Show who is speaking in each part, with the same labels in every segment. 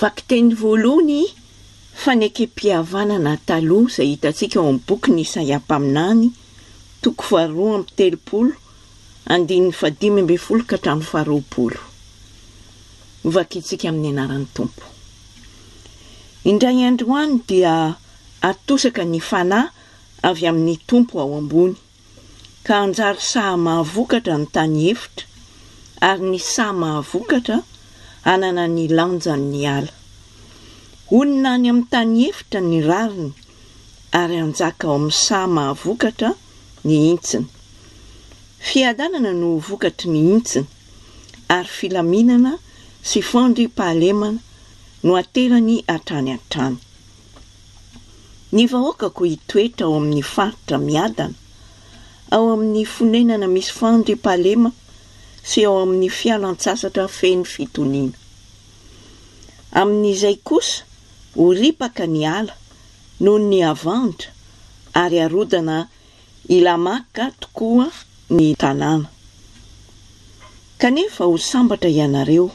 Speaker 1: Vakiteny voalohany, Fanekempihavanana taloha izay hitantsika ao amin'ny bokin'i Isaia mpaminany, toko faharoa amby telopolo, andininy fahadimy ambin'ny folo ka hatramin'ny faharoapolo. Hovakintsika amin'ny anaran'ny Tompo. Indray andro any dia atosaka ny Fanahy avy amin'ny Tompo ao ambony. ka hanjary saha mahavokatra ny tany efitra, ary ny saha mahavokatra hanana ny lanjan' ny ala. Honina any amin' ny tany efitra ny rariny, ary hanjaka ao amin' ny saha mahavokatra ny hintsiny. Fiadanana no ho vokatry ny hintsiny, ary filaminana sy fandriam-pahalemana no haterany hatrany hatrany. Ny vahoakako hitoetra ao amin' ny faritra miadana, ao amin' ny fonenana misy fandriampahalema sy ao amin' ny fialan-tsasatra feno fitoniana. Amin' izay kosa ho ripaka ny ala noho ny havandra ary harodana hilamaka tokoa ny tanàna. Kanefa ho sambatra ianareo,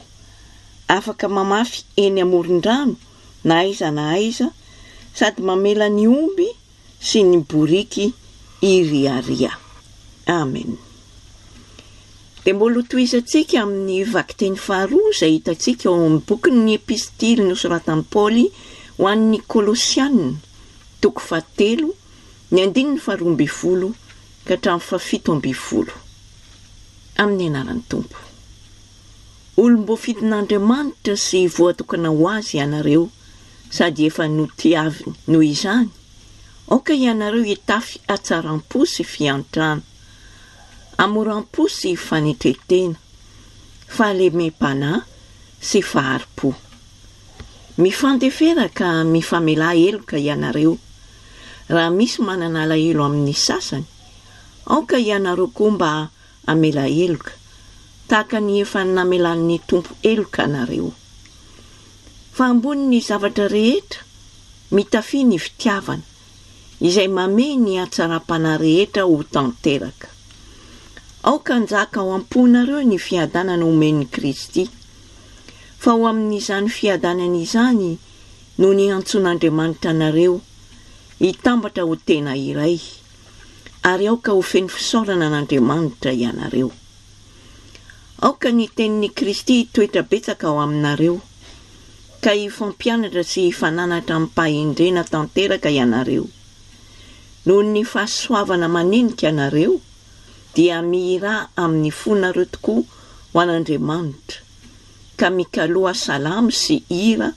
Speaker 1: afaka mamafy eny amoron-drano na aiza na aiza sady mamela ny omby sy ny boriky hiriaria. Amen. Dia mbola ho tohizantsika amin'ny vakiteny faharoa izay hitantsika ao amin'ny bokin'ny Epistily nosoratan'i Paoly ho an'ny Kolosiana, toko fahatelo, ny andininy faharoa ambin'ny folo ka hatramin'ny fahafito ambin'ny folo. Amin'ny anaran'ny Tompo. Olom-boafidin'Andriamanitra sy voatokana ho Azy ianareo, sady efa notiaviny. Noho izany, aoka ianareo hitafy hatsaram-po sy fiantrana, hamoram-po sy fanetren-tena, fahalemem-panahy sy fahari-po. Mifandefera ka mifamelà heloka ianareo. Raha misy manana alahelo amin'ny sasany, aoka ianareo koa mba hamela heloka, tahaka ny efa namelan'ny Tompo heloka anareo. Fa ambonin'ny zavatra rehetra, mitafia ny fitiavana, izay mamehy ny hatsaram-panahy rehetra ho tanteraka. Aoka hanjaka ao am-ponareo ny fiadanana omen'i Kristy, fa ho amin'izany fiadanana izany no niantsoan'Andriamanitra anareo hitambatra ho tena iray. ary aoka ho feno fisaorana an'Andriamanitra ianareo. Aoka ny tenin'i Kristy hitoetra betsaka ao aminareo, ka hifampianatra sy hifananatra amim-pahendrena tanteraka ianareo. Noho ny fahasoavana manenika anareo, dia mihirà amin'ny fonareo tokoa ho an'Andriamanitra, ka mikaloha salamo sy hira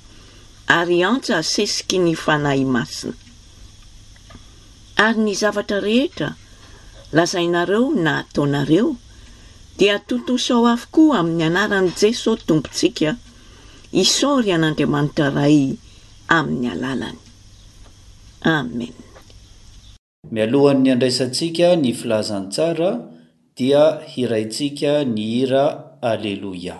Speaker 1: ary antsa asesiky ny Fanahy Masina. Ary ny zavatra rehetra lazainareo na ataonareo dia tontosao avokoa amin'ny anaran'i Jeso Tompontsika, isao ry an'Andriamanitra Ray amin'ny alalany. Amen.
Speaker 2: Mialohan'ny handraisantsika ny Filazantsara dia hiraintsika ny hira Aleloia.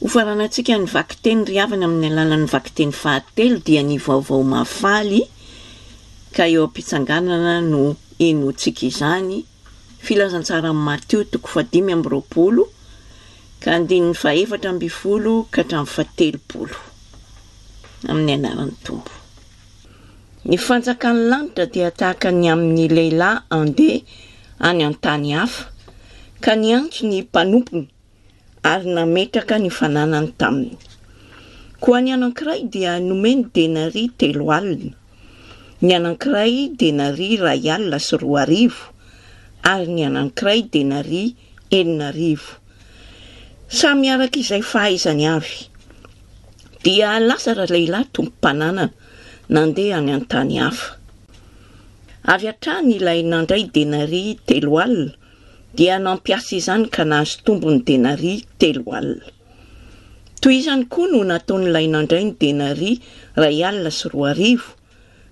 Speaker 1: Ho faranantsika ny vakiteny ry havana amin'ny alalan'ny vakiteny fahatelo dia ny vaovao mahafaly ka eo am-pitsanganana no henoantsika izany, Filazantsaran'i Matio toko fahadimy amby roapolo ka andininy fahefatra ambin'ny folo ka hatramin'ny fahatelopolo. Amin'ny anaran'ny Tompo. Ny fanjakan'ny lanitra dia tahaka ny amin'ny lehilahy handeha any an-tany hafa ka niantso ny mpanompony ary nametraka ny fananany taminy. Koa ny anankiray dia nomeny denaria telo alina, ny anankiray denaria iray alina sy roa arivo, ary ny anankiray denaria enina arivo, samy araka izay fahaizany avy. Dia Lazara lehilahy tompom-pananana nandeha any an-tany hafa. Avy hatrany ilay nandray denaria telo alina dia nampiasa izany ka nahazo tombony denaria telo alina. Toy izany koa no nataon'ilay nandray ny denaria iray alina sy roa arivo,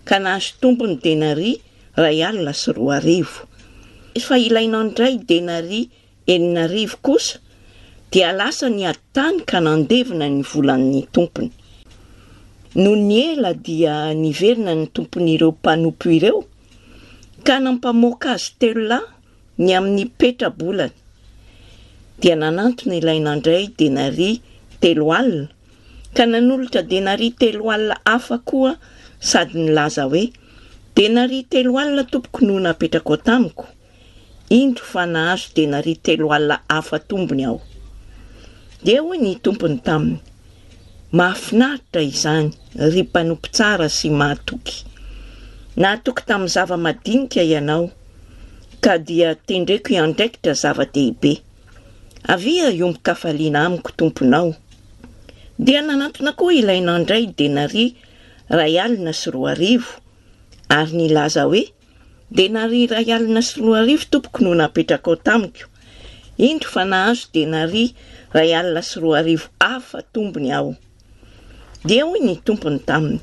Speaker 1: ka nahazo tombony denaria iray alina sy roa arivo. Fa ilay nandray denaria enina arivo kosa dia lasa niady tany ka nandevina ny volan'ny tompony. Nony ela dia niverina ny tompon'ireo mpanompo ireo Ka nampamoaka azy telo lahy ny amin'ny petra-bolany. Dia nanantona ilay nandray denaria telo alina, ka nanolotra denaria telo alina hafa koa sady nilaza hoe, Denaria telo alina tompoko no napetrakao tamiko. Indro fa nahazo denaria telo alina hafa tombony aho. Dia hoy ny tompony taminy, 'Mahafinaritra izany, ry mpanompo tsara sy mahatoky! Nahatoky tamin'ny zava-madinika ianao, ka dia tendreko hiandraikitra zava-dehibe. Avia hiombon-kafaliana amiko tomponao! Dia nanantona koa ilay nandray denaria iray alina sy roa arivo, ary nilaza hoe, Dia nary iray alina sy roa arivo, tompoko, no napetrakao tamiko. Indro fa nahazo denari iray alina sy roa arivo hafa tombony aho. Dia hoy ny tompony taminy,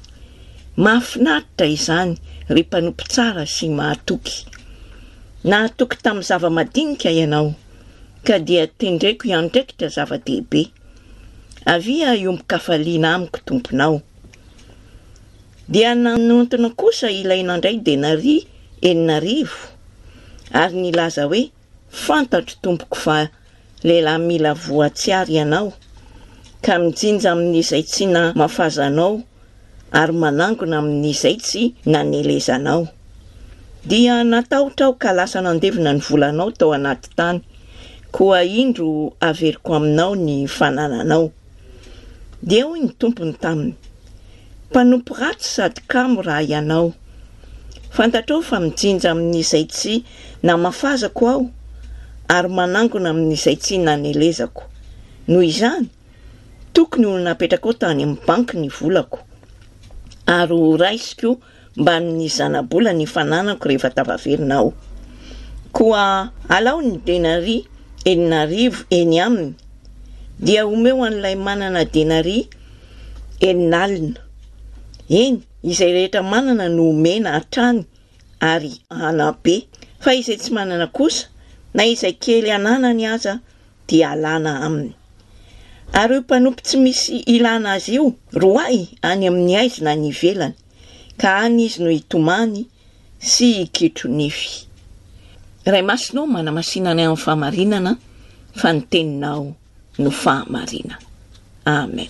Speaker 1: Mahafinaritra izany, ry mpanompo tsara sy mahatoky! Nahatoky tamin'ny zava-madinika ianao, ka dia tendreko hiandraikitra zava-dehibe. Avia hiombon-kafaliana amiko tomponao. Dia nanontona kosa ilay nandray denaria enina arivo, ary nilaza hoe, Fantatro, tompoko, fa lehilahy mila voatsiary ianao, ka mijinja amin'izay tsy namafaza anao, ary manangona amin'izay tsy naneleza anao. Dia natahotra aho ka lasa nandevina ny volanao tao anaty tany. Koa indro averiko aminao ny fanananao. Dia hoy ny tompony taminy, Mpanompo ratsy sady kamo raha ianao! Fantatrao fa mijinja amin' izay tsy namafazako aho, ary manangona amin' izay tsy nanelezako. Noho izany, tokony ho napetrakao tany amin' ny banky ny volako, ary horaisiko mbamin'ny zana-bola ny fananako rehefa tafaverina aho. Koa alao ny denaria enina arivo eny aminy, dia omeo an'ilay manana denaria enina alina. Eny, izay rehetra manana no omena hatrany ary hanabe, fa izay tsy manana kosa, na izay kely ananany aza, dia halana aminy. Ary io mpanompo tsy misy ilana azy io, roahy any amin'ny haizina any ivelany, ka any izy no hitomany sy hikitro nify. Ray Masina ô, manamasina anay amin'ny fahamarinana, fa ny Teninao no fahamarinana. Amen.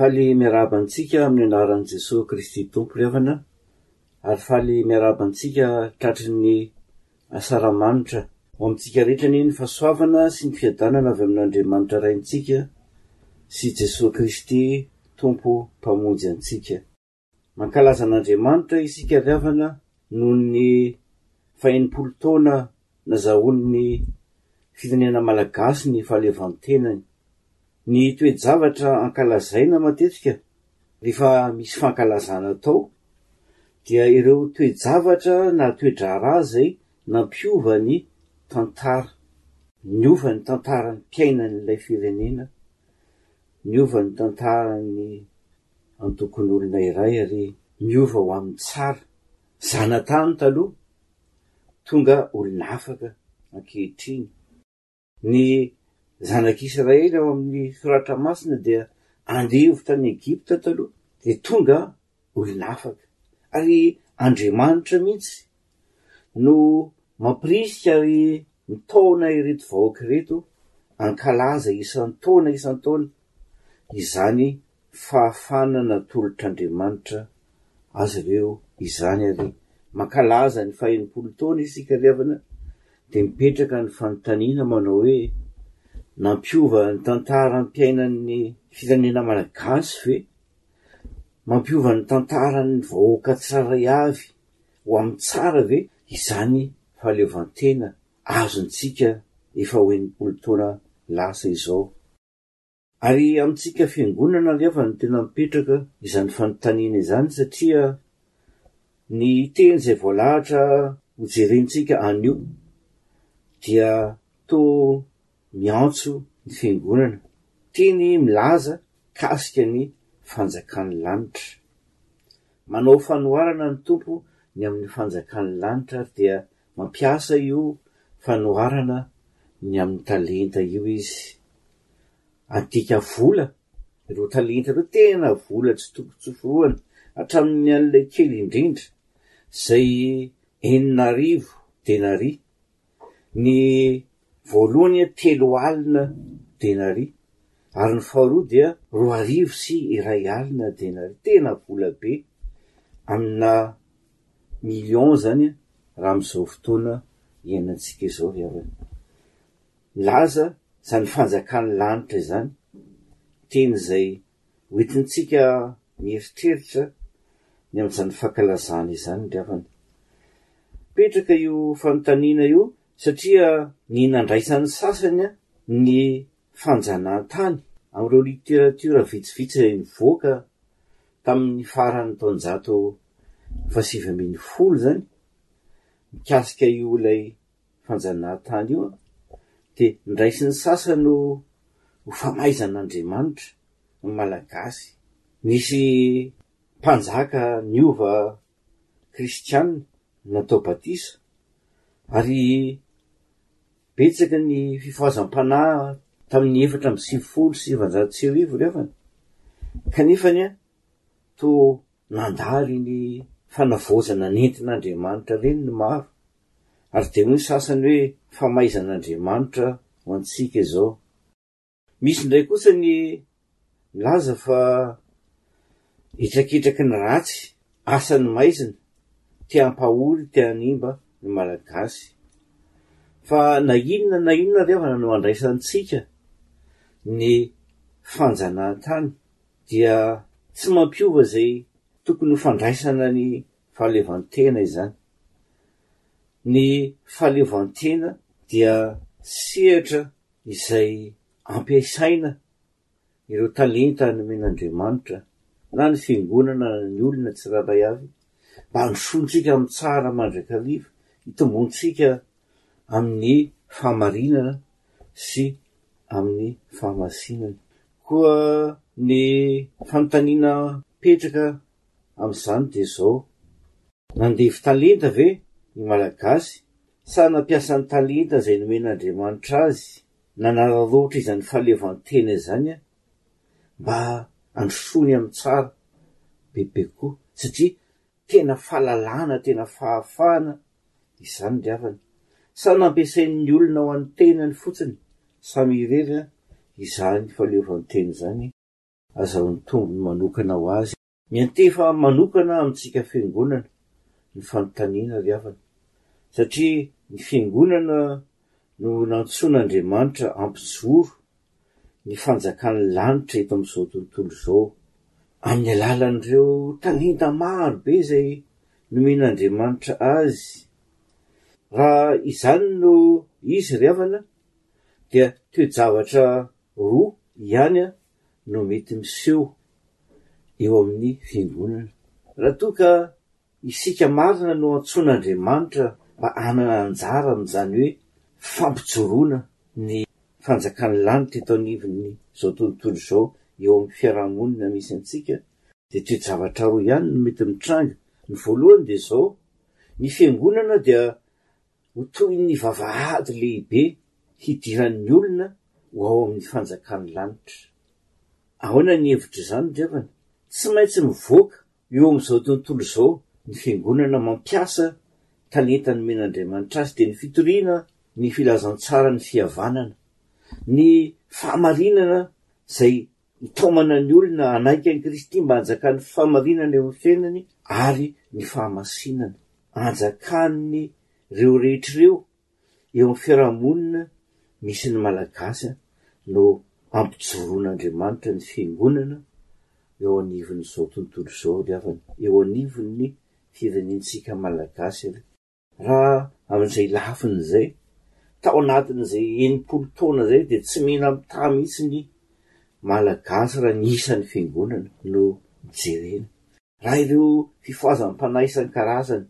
Speaker 3: Faly miarahaba antsika amin'ny anaran'i Jesoa Kristy Tompo ry havana ary faly miarahaba antsika tratry ny asaramanitra. Ho amintsika rehetra anie ny fahasoavana sy ny fiadanana avy amin'Andriamanitra Raintsika sy Jesoa Kristy Tompo Mpamonjy antsika. Mankalaza an'Andriamanitra isika ry havana noho ny fahenimpolo taona nazahoan'ny firenena malagasy ny fahaleovantenany. Ny toe-javatra ankalazaina matetika rehefa misy fankalazana atao dia ireo toe-javatra na toe-draharaha izay nampiova ny tantara. Niova ny tantaran'ny mpiaina an'ilay firenena, niova ny tantaran'ny Antokon'olona iray ary miova ho amin'ny tsara. Zanatany taloha, tonga olona afaka ankehitriny. Ny Zanak'Israely ao amin'ny Soratra Masina dia andevo tany Egypta taloha, dia tonga olona afaka. Ary Andriamanitra mihitsy no mampirisika ary mitaona ireto vahoaka ireto hankalaza isan-taona isan-taona izany fahafahana natolotr'Andriamanitra azy ireo izany ary mankalaza ny fahenimpolo taona isika ry havana dia mipetraka ny fanontaniana manao hoe nampiova ny tantaram-piainan'ny firenena malagasy ve? mampiova ny tantaran'ny vahoaka tsirairay avy Ho amin'ny tsara ve izany fahaleovantena azontsika efa ho enimpolo taona lasa izao? Ary amintsika fiangonana angamba no tena mipetraka izany fanontaniana izany satria ny teny izay voalahatra hojerentsika anio dia toa miantso ny Fiangonana tiany milaza mikasika ny Fanjakan'ny lanitra. Manao fanoharana ny Tompo ny amin'ny Fanjakan'ny lanitra ary dia mampiasa io fanoharana ny amin'ny talenta io izy. Adika vola ireo talenta ireo, tena vola tsy tokony tsoforohana, hatramin'ny an'ilay kely indrindra, izay enina arivo denaria, Ny voalohany telo alina denari, ary ny faharoa dia roa arivo sy iray alina denari, tena vola be amina millions zany an, raha amin'izao fotoana iainantsika izao ry havana. Nilaza izany fanjakan'ny lanitra izany, teny izay Ho entintsika mieritreritra ny amin'izany fankalazana izany ry havana. Mipetraka io fanontaniana io satria ny nandraisan'ny sasany ny fanjanahantany amin'ireo literatiora vitsivitsy izay nivoaka tamin'ny faran'ny taonjato fahasivy ambin'ny folo izany mikasika io ilay fanjanahantany io an, dia ndraisin'ny sasany ho ho famaizan'Andriamanitra ny Malagasy. Nisy mpanjaka niova kristianina natao batisa ary betsaka ny fifohazam-panahy tamin'ny efatra amby sivifolo sy sivinjato sy arivo ny havany, kanefany an, toa Nandalo ny fanavaozana nentin'Andriamanitra ireny ny maro, ary dia hoy ny sasany hoe famaizan'Andriamanitra ho antsika izao. Misy indray kosa ny milaza fa hitrakitraky ny ratsy, asan'ny maizina, te hampahory, te hanimba ny Malagasy. Fa na inona na inona ry havana no andraisantsika ny fanjanahantany, dia tsy mampiova izay tokony ho fandraisana ny fahaleovantena izany. Ny fahaleovantena dia sehatra izay ampiasaina ireo talenta nomen'Andriamanitra na ny fiangonana na ny olona tsirairay avy mba handrosoantsika amin'ny tsara mandrakariva, hitomboantsika amin'ny fahamarinana sy amin'ny fahamasinana. Koa ny fanontaniana mipetraka amin'izany dia izao, Nandevo talenta ve ny Malagasy sa nampiasa ny talenta izay nomen'Andriamanitra azy nanararaotra izany fahaleovantena izany mba handrosoany amin'ny tsara bebe kokoa satria Tena fahalalana, tena fahafahana izany ry havana. Sa nampiasain'ny olona ho an'ny tenany fotsiny samy irery izany fahaleovantena izany? Azahoany ny tombony manokana ho azy. Miantefa manokana amintsika fiangonana ny fanontaniana ry havana, satria ny fiangonana no nantsoin'Andriamanitra hampijoro ny fanjakan'ny lanitra eto amin'izao tontolo izao, amin'ny alalan'ireo talenta maro be izay nomen'Andriamanitra azy. Raha izany no izy ry havana, dia toe-javatra roa ihany no mety miseho eo amin'ny Fiangonana. Raha toa ka Isika marina no antsoin'Andriamanitra mba hanana anjara amin'izany hoe fampijoroana ny fanjakan'ny lanitra eto anivon'izao tontolo izao eo amin'ny fiaraha-monina misy antsika dia toe-javatra roa ihany no mety mitranga, ny voalohany dia izao, ny fiangonana dia ho toy ny vavahady lehibe hidiran'ny olona ho ao amin'ny fanjakan'ny lanitra. Ahoana ny hevitr'izany, ry havana? Tsy maintsy mivoaka eo amin'izao tontolo izao ny fiangonana mampiasa talenta nomen'Andriamanitra azy, dia ny fitoriana ny filazantsaran'ny fihavanana, ny fahamarinana izay Mitaomana ny olona hanaiky an'i Kristy mba hanjakan'ny fahamarinana eo amin'ny fiainany ary ny fahamasinana hanjakan'ny ireo rehetra ireo eo amin'ny fiarahamonina misy ny Malagasy no ampijoroan'Andriamanitra ny Fiangonana eo anivon'izao tontolo izao ry havana, eo anivon'ny firenentsika Malagasy ry. Raha amin'izay lafiny izay, tao anatin'izay enimpolo taona izay dia tsy mena mitaha mihitsy ny Malagasy raha ny isan'ny fiangonana no jerena. Raha ireo fifohazam-panahy isan-karazany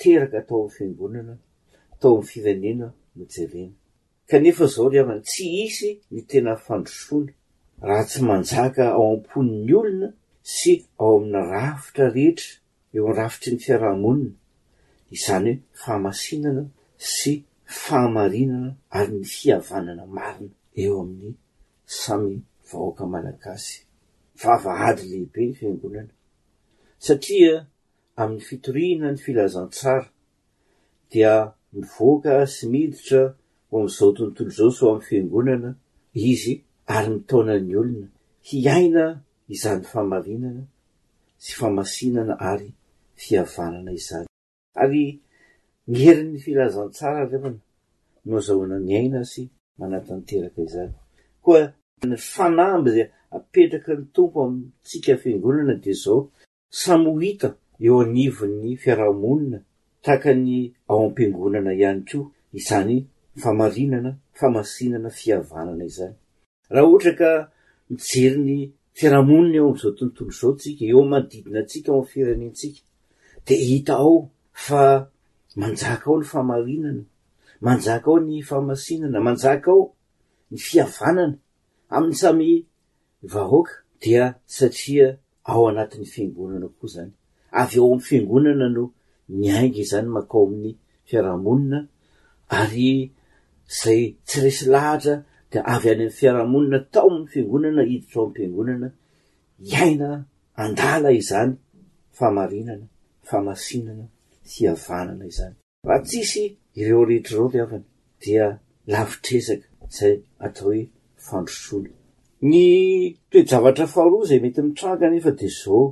Speaker 3: teraka tao amin'ny fiangonana, tao amin'ny firenena no jerena. Kanefa izao ry havana, tsy hisy ny tena fandrosoana raha tsy manjaka ao am-pon'ny olona sy ao amina rafitra rehetra eo amin'ny rafitry ny fiaraha-monina, izany hoe fahamasinana sy fahamarinana ary ny fihavanana marina eo amin'ny samy vahoaka malagasy. Vavahady lehibe ny fiangonana satria amin'ny fitoriana ny filazantsara dia mivoaka sy miditra ho amin'izao tontolo izao sy ho amin'ny Fiangonana Izy ary mitaona ny olona hiaina izany fahamarinana sy famasinana ary fihavanana izany. Ary ny herin'ny Filazantsara Levona no azahoana miaina sy manatanteraka izany. Koa ny fanamby izay apetraky ny Tompo amintsika Fiangonana dia izao, Samy ho hita eo anivon'ny fiaraha-monina tahaka ny ao am-piangonana ihany koa izany famarinana, famasinana, fihavanana izany. Raha ohatra ka mijery ny fiaraha-monina eo amin'izao tontolo izao tsika, eo amin'ny manodidina antsika, ao amin'ny firenentsika, dia hita ao fa manjaka ao ny famarinana, manjaka ao ny famasinana, manjaka ao ny fihavanana amin'ny samy vahoaka, dia satria ao anatin'ny fiangonana koa izany. Avy ao amin'ny fiangonana no miainga izany makao amin'ny fiarahamonina ary izay tsy resy lahatra dia avy any amin'ny fiarahamonina tao amin'ny fiangonana hiditra ao amin'ny fiangonana hiaina andala izany famarinana, famasinana, fihavanana izany. Raha tsisy ireo rehetra ireo ve avany dia lavitr'ezaka izay atao hoe fandrosoana. Ny toe-javatra faharoa izay mety mitranga anefa dia izao,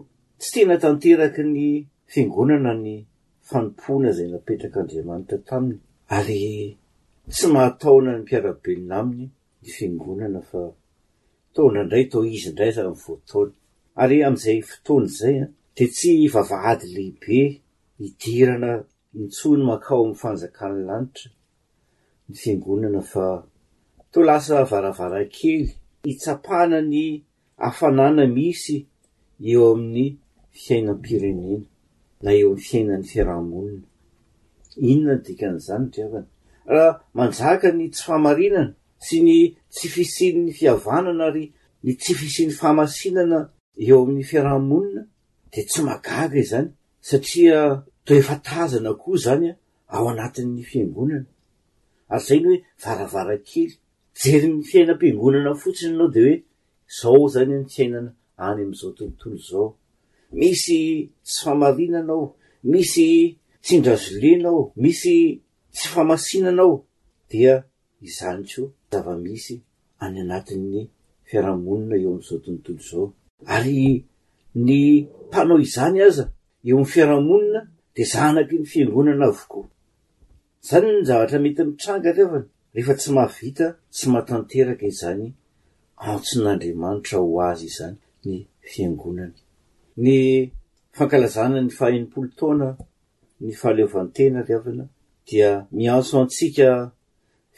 Speaker 3: tsy tena tanteraky ny fiangonana ny fanompoana izay napetrak'Andriamanitra taminy ary tsy mahataona ny mpiara-belona aminy ny fiangonana fa taona indray toa izy indray aza no voataona. Ary amin'izay fotoana izay dia tsy vavahady lehibe hidirana intsony mankao amin'ny fanjakan'ny lanitra ny fiangonana fa toa lasa varavarankely hitsapana ny hafanana misy eo amin'ny fiainam-pirenena na eo amin'ny fiainan'ny fiaraha-monina. Inona ny dikan'izany ry havana? Raha manjaka ny tsy fahamarinana sy ny tsy fisian'ny fihavanana ary ny tsy fisian'ny fahamasinana eo amin'ny fiaraha-monina dia tsy mahagaga izany satria toa efa tazana koa izany ao anatin'ny fiangonana, ary izay no hoe varavarankely, jerin'ny fiainam-piangonana fotsiny ianao dia hoe izao izany ny fiainana any amin'izao tontolo izao, misy tsy fahamarinana ao, misy tsindravzlena ao, misy tsy famasinana ao, dia Izany koa zava-misy any anatin'ny fiarahamonina eo amin'izao tontolo izao. Ary ny mpanao izany aza eo amin'ny fiarahamonina dia zanaky ny fiangonana avokoa. Izany ny zavatra mety mitranga anefa rehefa tsy mahavita sy mahatanteraka izany antson'Andriamanitra ho azy izany ny fiangonana. Ny fankalazana ny faha-enimpolo taona ny fahaleovantena ry havana dia miantso antsika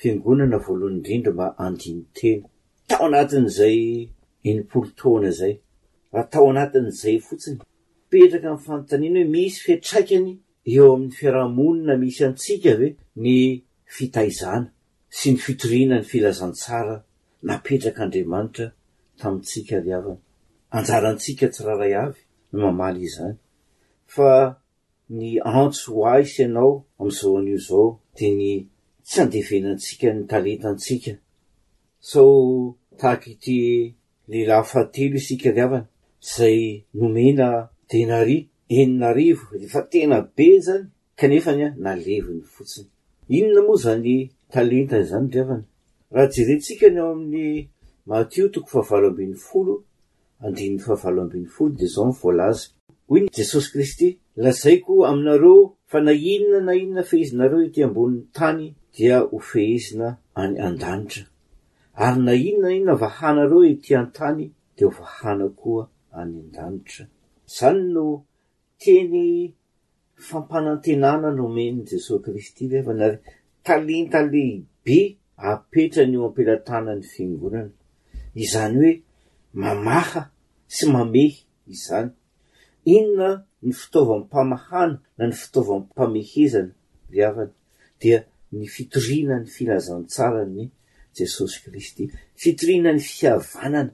Speaker 3: fiangonana voalohany indrindra mba handino tena tao anatin'izay enimpolo taona izay, raha tao anatin'izay fotsiny, mipetraka ny fanontaniana hoe misy fiatraikany eo amin'ny fiaraha-monina misy antsika ve ny fitaizana sy ny fitoriana ny filazantsara napetrak'Andriamanitra tamintsika ry havana? Anjarantsika tsirairay avy ny mamaly izany. fa ny antso ho ahy sy ianao amin'izao anio izao dia ny tsy andevenantsika ny talentantsika. Sao tahaka ity lehilahy fahatelo isika ry havana, izay nomena denaria enina arivo rehefa tena be izany kanefa anie na levony fotsiny. Inona moa izany talenta izany ry havana? Raha jerentsika ny ao amin'ny Matio toko fahavalo ambin'ny folo andininy fahavalo ambin'ny folo dia izao no voalaza. Hoy ny Jesosy Kristy, Lazaiko aminareo fa na inona na inona fehezinareo ety ambonin'ny tany dia ho fehezina any an-danitra, ary na inona na inona vahanareo ety an-tany dia ho vahana koa any an-danitra. Izany no Teny fampanantenana nomen'i Jesoa Kristy levana ary talenta lehibe apetrany eo am-pelatanan'ny Fiangonana, izany hoe mamaha sy mamehy izany. Inona ny fitaovam-pamahana na ny fitaovam-pamehezana ry havana? Dia ny fitoriana ny filazantsaran'i Jesosy Kristy, fitoriana ny fihavanana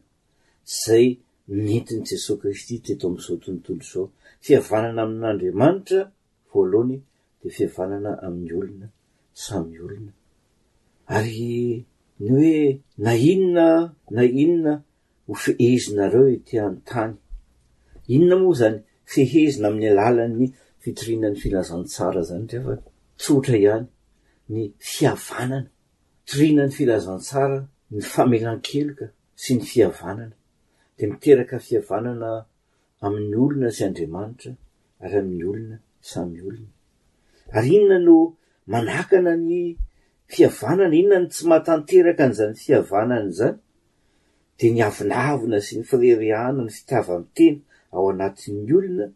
Speaker 3: izay nentin'i Jesoa Kristy teto amin'izao tontolo izao. Fihavanana amin'Andriamanitra voalohany dia fihavanana amin'ny olona samy olona. Ary ny hoe na inona na inona hofehezinareo ety an-tany. Inona moa izany fehezina amin'ny alalan'ny fitoriana ny filazantsara izany ry havana? Tsotra ihany, ny fihavanana. Toriana ny filazantsara, ny famelan-keloka. sy ny fihavanana dia miteraka fihavanana amin'ny olona sy Andriamanitra ary amin'ny olona samy olona. Ary inona no manakana ny fihavanana, inona no tsy mahatanteraka an'izany fihavanana izany? Dia ny avonavona sy ny firerehana, ny fitiavan-tena ao anatin'ny olona,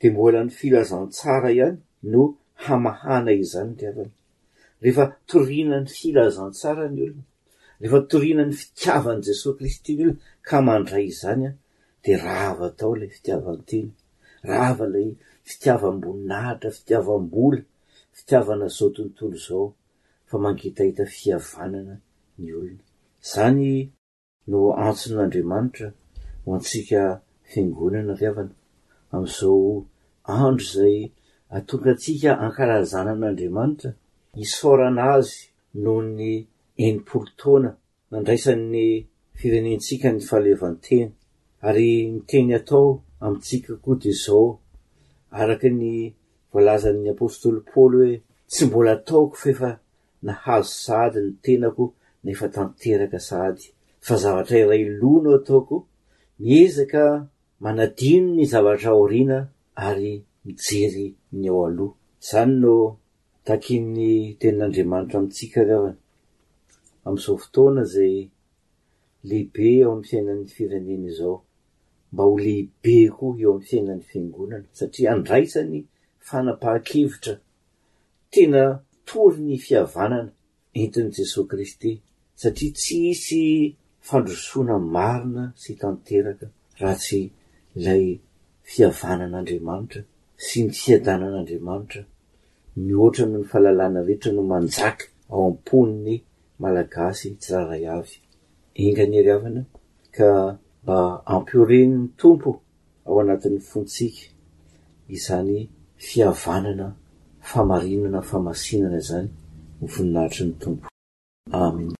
Speaker 3: dia mbola ny filazantsara ihany no hamahana izany ry havana. Rehefa toriana ny filazantsara ny olona, Rehefa toriana ny fitiavan'i Jesoa Kristy ny olona ka mandray izany dia rava tao ilay fitiavan-tena, rava ilay fitiavam-boninahitra, fitiavam-bola, fitiavana izao tontolo izao fa mangitahita fihavanana ny olona. Izany no antson'Andriamanitra ho antsika Fiangonana fihavana amin'izao andro izay atontantsika ankalazana an'Andriamanitra, isaorana Azy noho ny enimpolo taona nandraisan'ny firenentsika ny fahaleovantena, ary ny teny atao amintsika koa dia izao, araka ny voalazan'ny apostoly Paoly hoe, Tsy mbola ataoko f'efa nahazo sahady ny tenako nefa tanteraka sahady, fa zavatra iray loha no ataoko, miezaka manadino ny zavatra aoriana ary mijery ny eo aloha. Izany no Takin'ny Tenin'Andriamanitra amintsika raha amin'izao fotoana izay lehibe eo amin'ny fiainan'ny firenena izao, mba ho lehibe koa eo amin'ny fiainan'ny Fiangonana, satria andraisany fanapahan-kevitra tena torin'ny fihavanana entin'i Jesoa Kristy, satria tsy hisy fandrosoana marina sy tanteraka raha tsy ilay fihavanan'Andriamanitra sy ny fiadanan'Andriamanitra mihoatra ny fahalalana rehetra no manjaka ao am-pon'ny Malagasy tsirairay avy. Enga anie ry havana ka mba ampio ren'ny Tompo ao anatin'ny fontsika izany fihavanana, fahamarinana, fahamasinana izany ho voninahitry ny Tompo.
Speaker 1: Amina.